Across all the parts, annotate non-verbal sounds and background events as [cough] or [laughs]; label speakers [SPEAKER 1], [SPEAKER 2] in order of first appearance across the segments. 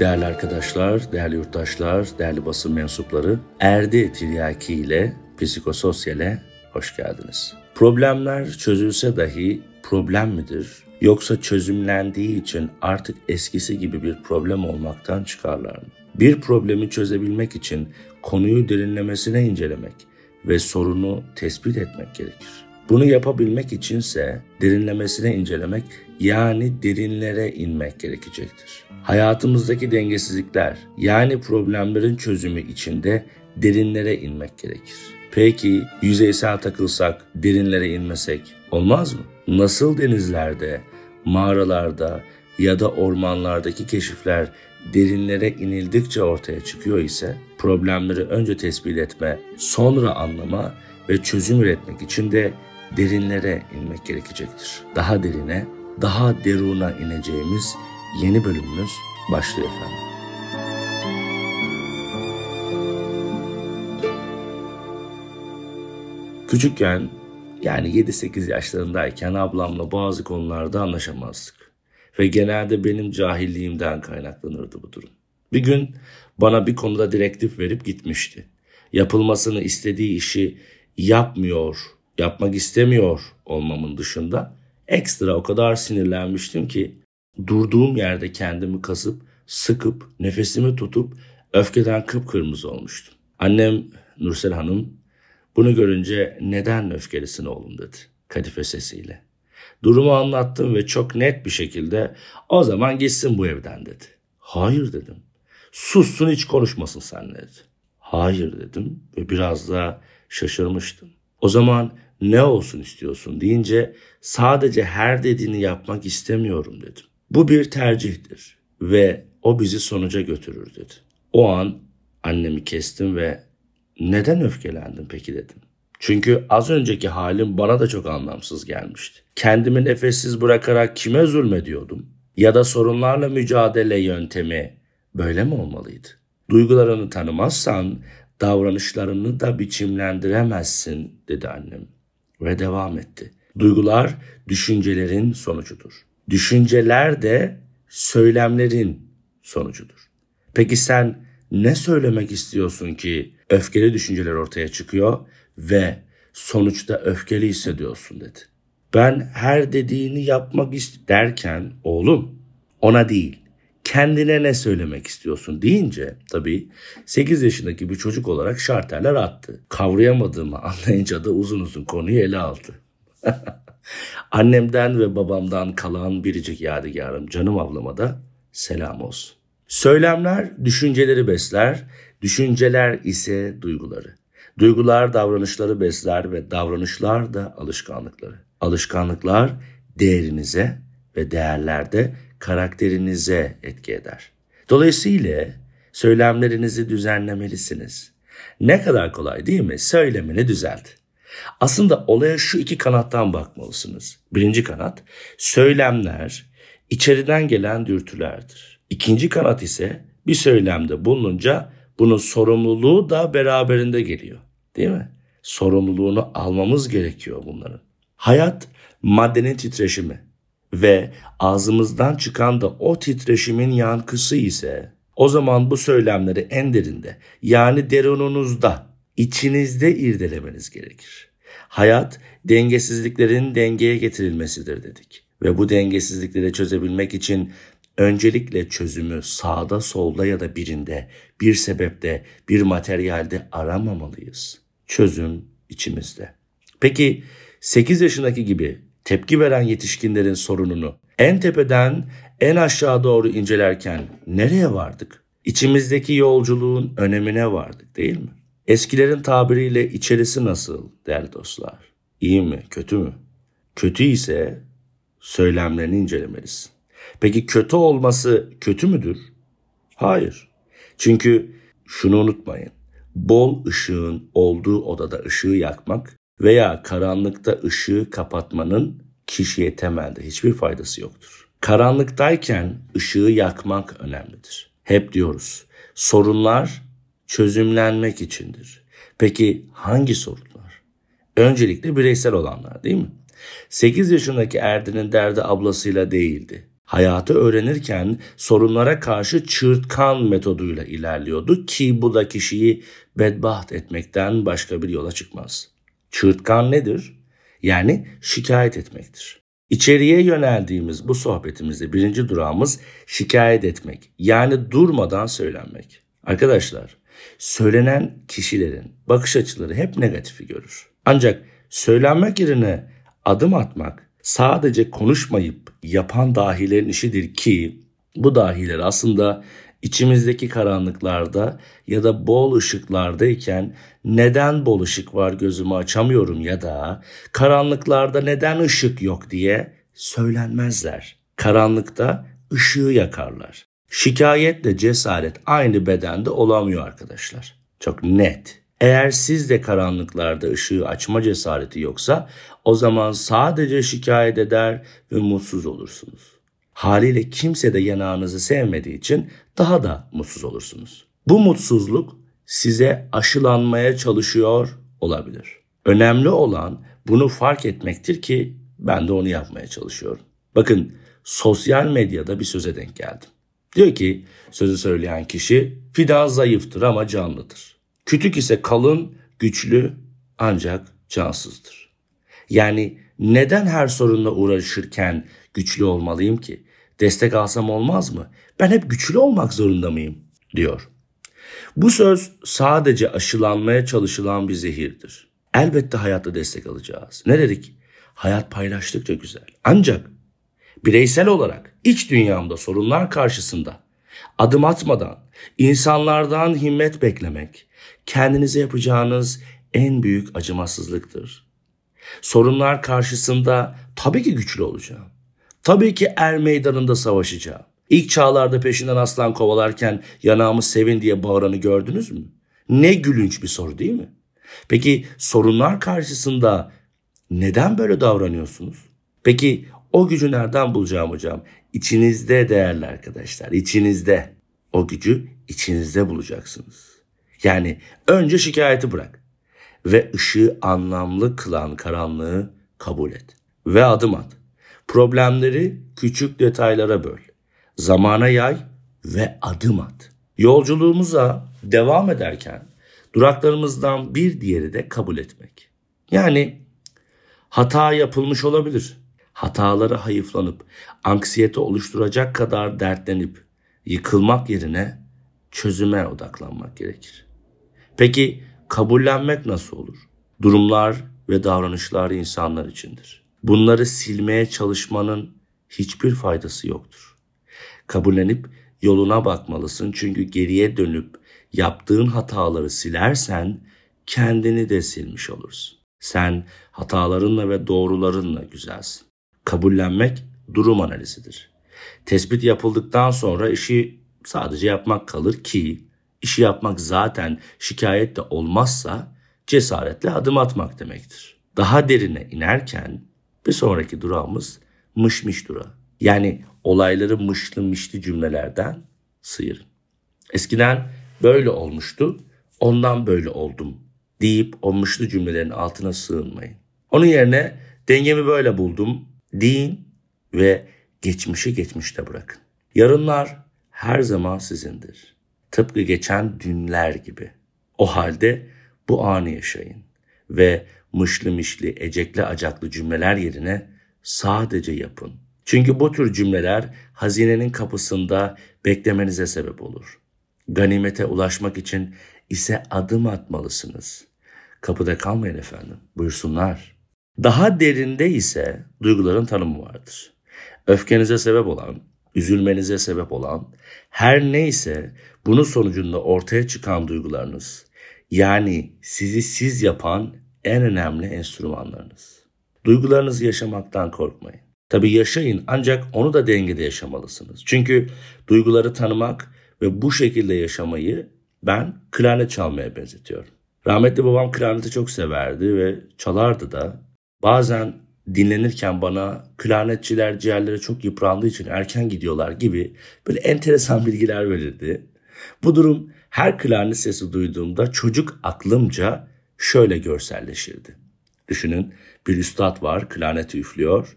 [SPEAKER 1] Değerli arkadaşlar, değerli yurttaşlar, değerli basın mensupları, Erdi Tiryaki ile Psikososyal'e hoş geldiniz. Problemler çözülse dahi problem midir? Yoksa çözümlendiği için artık eskisi gibi bir problem olmaktan çıkarlar mı? Bir problemi çözebilmek için konuyu derinlemesine incelemek ve sorunu tespit etmek gerekir. Bunu yapabilmek içinse derinlemesine incelemek yani derinlere inmek gerekecektir. Hayatımızdaki dengesizlikler yani problemlerin çözümü içinde derinlere inmek gerekir. Peki yüzeysel takılsak, derinlere inmesek olmaz mı? Nasıl denizlerde, mağaralarda ya da ormanlardaki keşifler derinlere inildikçe ortaya çıkıyor ise problemleri önce tespit etme, sonra anlama ve çözüm üretmek için de derinlere inmek gerekecektir. Daha derine, daha deruna ineceğimiz yeni bölümümüz başlıyor efendim. Küçükken yani 7-8 yaşlarındayken ablamla bazı konularda anlaşamazdık. Ve genelde benim cahilliğimden kaynaklanırdı bu durum. Bir gün bana bir konuda direktif verip gitmişti. Yapılmasını istediği işi yapmıyor, yapmak istemiyor olmamın dışında ekstra o kadar sinirlenmiştim ki durduğum yerde kendimi kasıp sıkıp nefesimi tutup öfkeden kıpkırmızı olmuştum. Annem Nursel Hanım bunu görünce neden öfkelisin oğlum dedi kadife sesiyle. Durumu anlattım ve çok net bir şekilde o zaman gitsin bu evden dedi. Hayır dedim. Sussun hiç konuşmasın sen dedi. Hayır dedim ve biraz da şaşırmıştım. O zaman ne olsun istiyorsun deyince sadece her dediğini yapmak istemiyorum dedim. Bu bir tercihtir ve o bizi sonuca götürür dedi. O an annemi kestim ve neden öfkelendin peki dedim. Çünkü az önceki halim bana da çok anlamsız gelmişti. Kendimi nefessiz bırakarak kime zulmediyordum? Ya da sorunlarla mücadele yöntemi böyle mi olmalıydı? Duygularını tanımazsan davranışlarını da biçimlendiremezsin dedi annem ve devam etti. Duygular düşüncelerin sonucudur. Düşünceler de söylemlerin sonucudur. Peki sen ne söylemek istiyorsun ki öfkeli düşünceler ortaya çıkıyor ve sonuçta öfkeli hissediyorsun dedi. Ben her dediğini yapmak ist derken oğlum ona değil kendine ne söylemek istiyorsun deyince tabii 8 yaşındaki bir çocuk olarak şarterler attı. Kavrayamadığımı anlayınca da uzun uzun konuyu ele aldı. [laughs] Annemden ve babamdan kalan biricik yadigarım canım ablama da selam olsun. Söylemler düşünceleri besler, düşünceler ise duyguları. Duygular davranışları besler ve davranışlar da alışkanlıkları. Alışkanlıklar değerinize ve değerlerde karakterinize etki eder. Dolayısıyla söylemlerinizi düzenlemelisiniz. Ne kadar kolay değil mi? Söylemini düzelt. Aslında olaya şu iki kanattan bakmalısınız. Birinci kanat, söylemler içeriden gelen dürtülerdir. İkinci kanat ise bir söylemde bulununca bunun sorumluluğu da beraberinde geliyor. Değil mi? Sorumluluğunu almamız gerekiyor bunların. Hayat maddenin titreşimi ve ağzımızdan çıkan da o titreşimin yankısı ise o zaman bu söylemleri en derinde yani derununuzda, içinizde irdelemeniz gerekir. Hayat dengesizliklerin dengeye getirilmesidir dedik. Ve bu dengesizlikleri çözebilmek için öncelikle çözümü sağda solda ya da birinde, bir sebepte, bir materyalde aramamalıyız. Çözüm içimizde. Peki 8 yaşındaki gibi tepki veren yetişkinlerin sorununu en tepeden en aşağı doğru incelerken nereye vardık? İçimizdeki yolculuğun önemine vardık değil mi? Eskilerin tabiriyle içerisi nasıl değerli dostlar? İyi mi, kötü mü? Kötü ise söylemlerini incelemelisin. Peki kötü olması kötü müdür? Hayır. Çünkü şunu unutmayın. Bol ışığın olduğu odada ışığı yakmak veya karanlıkta ışığı kapatmanın kişiye temelde hiçbir faydası yoktur. Karanlıktayken ışığı yakmak önemlidir. Hep diyoruz. Sorunlar çözümlenmek içindir. Peki hangi sorunlar? Öncelikle bireysel olanlar değil mi? 8 yaşındaki Erdin'in derdi ablasıyla değildi. hayatı öğrenirken sorunlara karşı çığırtkan metoduyla ilerliyordu ki bu da kişiyi bedbaht etmekten başka bir yola çıkmaz. Çığırtkan nedir? Yani şikayet etmektir. İçeriye yöneldiğimiz bu sohbetimizde birinci durağımız şikayet etmek. Yani durmadan söylenmek. Arkadaşlar, söylenen kişilerin bakış açıları hep negatifi görür. Ancak söylenmek yerine adım atmak sadece konuşmayıp yapan dahilerin işidir ki bu dahiler aslında içimizdeki karanlıklarda ya da bol ışıklardayken neden bol ışık var gözümü açamıyorum ya da karanlıklarda neden ışık yok diye söylenmezler. Karanlıkta ışığı yakarlar. Şikayetle cesaret aynı bedende olamıyor arkadaşlar. Çok net. Eğer sizde karanlıklarda ışığı açma cesareti yoksa o zaman sadece şikayet eder ve mutsuz olursunuz. Haliyle kimse de yanağınızı sevmediği için daha da mutsuz olursunuz. Bu mutsuzluk size aşılanmaya çalışıyor olabilir. Önemli olan bunu fark etmektir ki ben de onu yapmaya çalışıyorum. Bakın sosyal medyada bir söze denk geldim. Diyor ki sözü söyleyen kişi fidan zayıftır ama canlıdır. Kütük ise kalın, güçlü ancak cansızdır. Yani neden her sorunla uğraşırken güçlü olmalıyım ki? Destek alsam olmaz mı? Ben hep güçlü olmak zorunda mıyım? diyor. Bu söz sadece aşılanmaya çalışılan bir zehirdir. Elbette hayatta destek alacağız. Ne dedik? Hayat paylaştıkça güzel. Ancak bireysel olarak iç dünyamda sorunlar karşısında adım atmadan insanlardan himmet beklemek kendinize yapacağınız en büyük acımasızlıktır. Sorunlar karşısında tabii ki güçlü olacağım. Tabii ki er meydanında savaşacağım. İlk çağlarda peşinden aslan kovalarken yanağımı sevin diye bağıranı gördünüz mü? Ne gülünç bir soru değil mi? Peki sorunlar karşısında neden böyle davranıyorsunuz? Peki o gücü nereden bulacağım hocam? İçinizde değerli arkadaşlar, içinizde. O gücü içinizde bulacaksınız. Yani önce şikayeti bırak ve ışığı anlamlı kılan karanlığı kabul et ve adım at. Problemleri küçük detaylara böl. Zamana yay ve adım at. Yolculuğumuza devam ederken duraklarımızdan bir diğeri de kabul etmek. Yani hata yapılmış olabilir. Hataları hayıflanıp anksiyete oluşturacak kadar dertlenip yıkılmak yerine çözüme odaklanmak gerekir. Peki kabullenmek nasıl olur? Durumlar ve davranışlar insanlar içindir. Bunları silmeye çalışmanın hiçbir faydası yoktur. Kabullenip yoluna bakmalısın çünkü geriye dönüp yaptığın hataları silersen kendini de silmiş olursun. Sen hatalarınla ve doğrularınla güzelsin. Kabullenmek durum analizidir. Tespit yapıldıktan sonra işi sadece yapmak kalır ki işi yapmak zaten şikayetle olmazsa cesaretle adım atmak demektir. Daha derine inerken bir sonraki durağımız mışmış durağı. Yani olayları mışlı mışlı cümlelerden sıyırın. Eskiden böyle olmuştu, ondan böyle oldum deyip o mışlı cümlelerin altına sığınmayın. Onun yerine dengemi böyle buldum deyin ve geçmişi geçmişte bırakın. Yarınlar her zaman sizindir. Tıpkı geçen dünler gibi. O halde bu anı yaşayın ve mışlı mişli, ecekli acaklı cümleler yerine sadece yapın. Çünkü bu tür cümleler hazinenin kapısında beklemenize sebep olur. Ganimete ulaşmak için ise adım atmalısınız. Kapıda kalmayın efendim. Buyursunlar. Daha derinde ise duyguların tanımı vardır. Öfkenize sebep olan, üzülmenize sebep olan, her neyse bunun sonucunda ortaya çıkan duygularınız, yani sizi siz yapan en önemli enstrümanlarınız. Duygularınızı yaşamaktan korkmayın. Tabi yaşayın ancak onu da dengede yaşamalısınız. Çünkü duyguları tanımak ve bu şekilde yaşamayı ben klarnet çalmaya benzetiyorum. Rahmetli babam klarneti çok severdi ve çalardı da. Bazen dinlenirken bana klarnetçiler ciğerleri çok yıprandığı için erken gidiyorlar gibi böyle enteresan bilgiler verirdi. Bu durum her klarnet sesi duyduğumda çocuk aklımca şöyle görselleşirdi. Düşünün bir üstad var klarneti üflüyor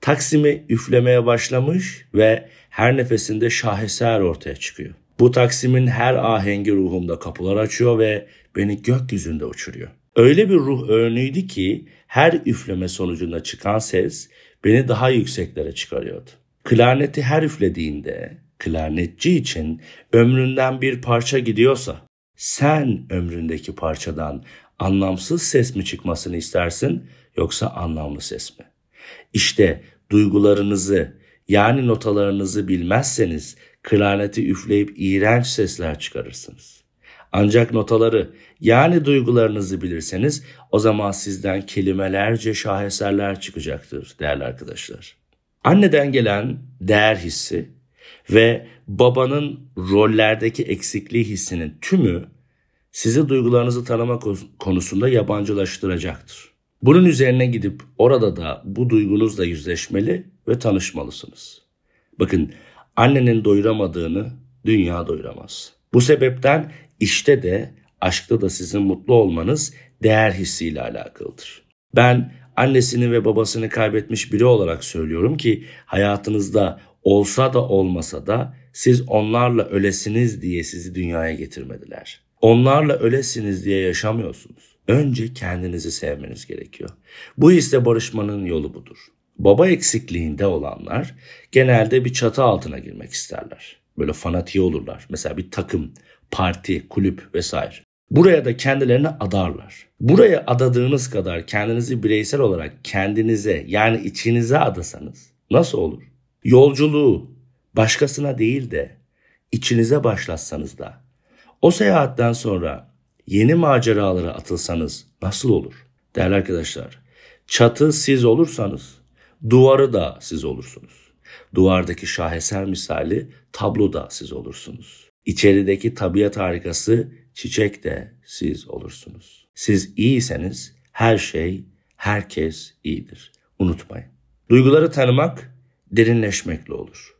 [SPEAKER 1] Taksimi üflemeye başlamış ve her nefesinde şaheser ortaya çıkıyor. Bu Taksim'in her ahengi ruhumda kapılar açıyor ve beni gökyüzünde uçuruyor. Öyle bir ruh örneğiydi ki her üfleme sonucunda çıkan ses beni daha yükseklere çıkarıyordu. Klarneti her üflediğinde klarnetçi için ömründen bir parça gidiyorsa sen ömründeki parçadan anlamsız ses mi çıkmasını istersin yoksa anlamlı ses mi? İşte duygularınızı yani notalarınızı bilmezseniz klarneti üfleyip iğrenç sesler çıkarırsınız. Ancak notaları yani duygularınızı bilirseniz o zaman sizden kelimelerce şaheserler çıkacaktır değerli arkadaşlar. Anneden gelen değer hissi ve babanın rollerdeki eksikliği hissinin tümü sizi duygularınızı tanıma konusunda yabancılaştıracaktır. Bunun üzerine gidip orada da bu duygunuzla yüzleşmeli ve tanışmalısınız. Bakın annenin doyuramadığını dünya doyuramaz. Bu sebepten işte de aşkta da sizin mutlu olmanız değer hissiyle alakalıdır. Ben annesini ve babasını kaybetmiş biri olarak söylüyorum ki hayatınızda olsa da olmasa da siz onlarla ölesiniz diye sizi dünyaya getirmediler. Onlarla ölesiniz diye yaşamıyorsunuz. Önce kendinizi sevmeniz gerekiyor. Bu hisle barışmanın yolu budur. Baba eksikliğinde olanlar genelde bir çatı altına girmek isterler. Böyle fanatiği olurlar. Mesela bir takım, parti, kulüp vesaire. Buraya da kendilerini adarlar. Buraya adadığınız kadar kendinizi bireysel olarak kendinize yani içinize adasanız nasıl olur? Yolculuğu başkasına değil de içinize başlatsanız da o seyahatten sonra yeni maceralara atılsanız nasıl olur? Değerli arkadaşlar, çatı siz olursanız duvarı da siz olursunuz. Duvardaki şaheser misali tablo da siz olursunuz. İçerideki tabiat harikası çiçek de siz olursunuz. Siz iyiyseniz her şey, herkes iyidir. Unutmayın. Duyguları tanımak derinleşmekle olur.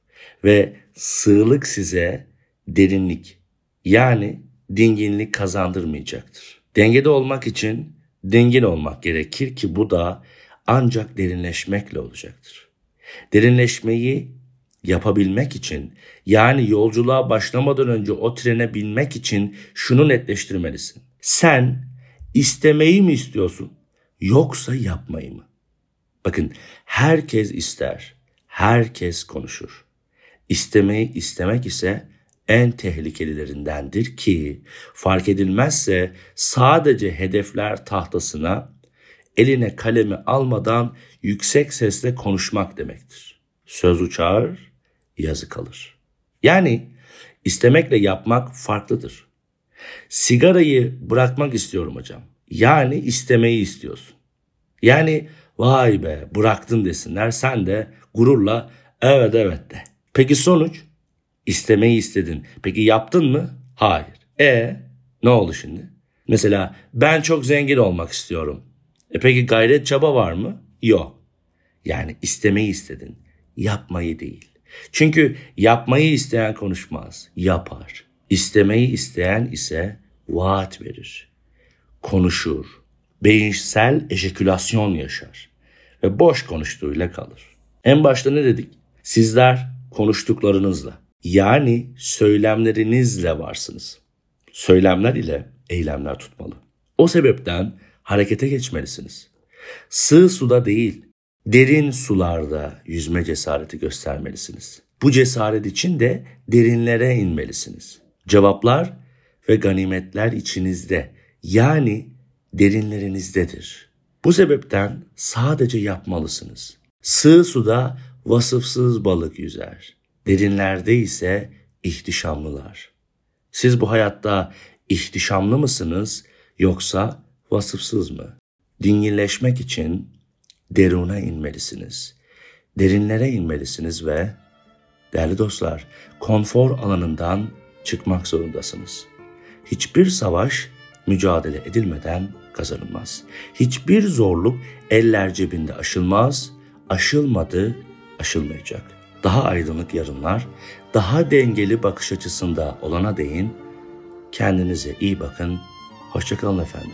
[SPEAKER 1] Ve sığlık size derinlik yani dinginlik kazandırmayacaktır. Dengede olmak için dingin olmak gerekir ki bu da ancak derinleşmekle olacaktır. Derinleşmeyi yapabilmek için yani yolculuğa başlamadan önce o trene binmek için şunu netleştirmelisin. Sen istemeyi mi istiyorsun yoksa yapmayı mı? Bakın herkes ister, herkes konuşur. İstemeyi istemek ise en tehlikelilerindendir ki fark edilmezse sadece hedefler tahtasına eline kalemi almadan yüksek sesle konuşmak demektir. Söz uçar, yazı kalır. Yani istemekle yapmak farklıdır. Sigarayı bırakmak istiyorum hocam. Yani istemeyi istiyorsun. Yani vay be bıraktın desinler sen de gururla evet evet de. Peki sonuç? İstemeyi istedin. Peki yaptın mı? Hayır. E ne oldu şimdi? Mesela ben çok zengin olmak istiyorum. E peki gayret çaba var mı? Yok. Yani istemeyi istedin. Yapmayı değil. Çünkü yapmayı isteyen konuşmaz, yapar. İstemeyi isteyen ise vaat verir. Konuşur. Beyinsel ejekülasyon yaşar. Ve boş konuştuğuyla kalır. En başta ne dedik? Sizler konuştuklarınızla yani söylemlerinizle varsınız. Söylemler ile eylemler tutmalı. O sebepten harekete geçmelisiniz. Sığ suda değil, derin sularda yüzme cesareti göstermelisiniz. Bu cesaret için de derinlere inmelisiniz. Cevaplar ve ganimetler içinizde yani derinlerinizdedir. Bu sebepten sadece yapmalısınız. Sığ suda vasıfsız balık yüzer. Derinlerde ise ihtişamlılar. Siz bu hayatta ihtişamlı mısınız yoksa vasıfsız mı? Dinginleşmek için deruna inmelisiniz. Derinlere inmelisiniz ve değerli dostlar konfor alanından çıkmak zorundasınız. Hiçbir savaş mücadele edilmeden kazanılmaz. Hiçbir zorluk eller cebinde aşılmaz, aşılmadı, aşılmayacak. Daha aydınlık yarınlar, daha dengeli bakış açısında olana değin, kendinize iyi bakın, hoşçakalın efendim.